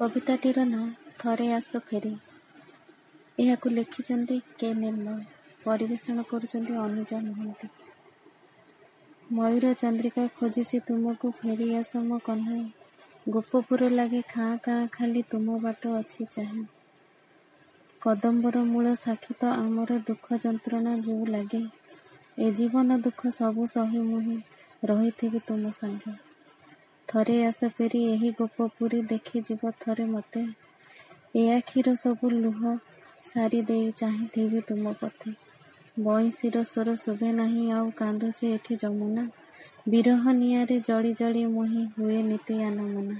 କବିତାଟିର ନାଁ ଥରେ ଆସ ଫେରି। ଏହାକୁ ଲେଖିଛନ୍ତି କେ ନିର୍ମଳ। ପରିବେଷଣ କରୁଛନ୍ତି ଅନୁଜା ମହାନ୍ତି। ମୟୂର ଚନ୍ଦ୍ରିକା ଖୋଜିଛି ତୁମକୁ ଫେରି ଆସ ମୋ କହ୍ନାଇ। ଗୋପପୁର ଲାଗି ଖାଁ ଖାଁ ଖାଲି ତୁମ ବାଟ ଅଛି ଚାହିଁ। କଦମ୍ବର ମୂଳ ସାକ୍ଷୀ ତ ଆମର ଦୁଃଖ ଯନ୍ତ୍ରଣା ଯୋଉ ଲାଗେ। ଏ ଜୀବନ ଦୁଃଖ ସବୁ ସହି ମୁହିଁ ରହିଥିବି ତୁମ ସାଙ୍ଗେ। ଥରେ ଆସ ଫେରି ଏହି ଗୋପପୁରୀ ଦେଖି ଯିବ ଥରେ ମତେ। ଏ ଆଖିର ସବୁ ଲୁହ ସାରି ଦେଇ ଚାହିଁଥିବି ତୁମ ପଥେ। ବଇଁଶୀର ସ୍ୱର ଶୁଭେ ନାହିଁ ଆଉ କାନ୍ଦୁଛି ଏଠି ଯମୁନା। ବିରହ ନିଆଁରେ ଜଳି ଜଳି ମୁହିଁ ହୁଏ ନିତି ଆନମନା।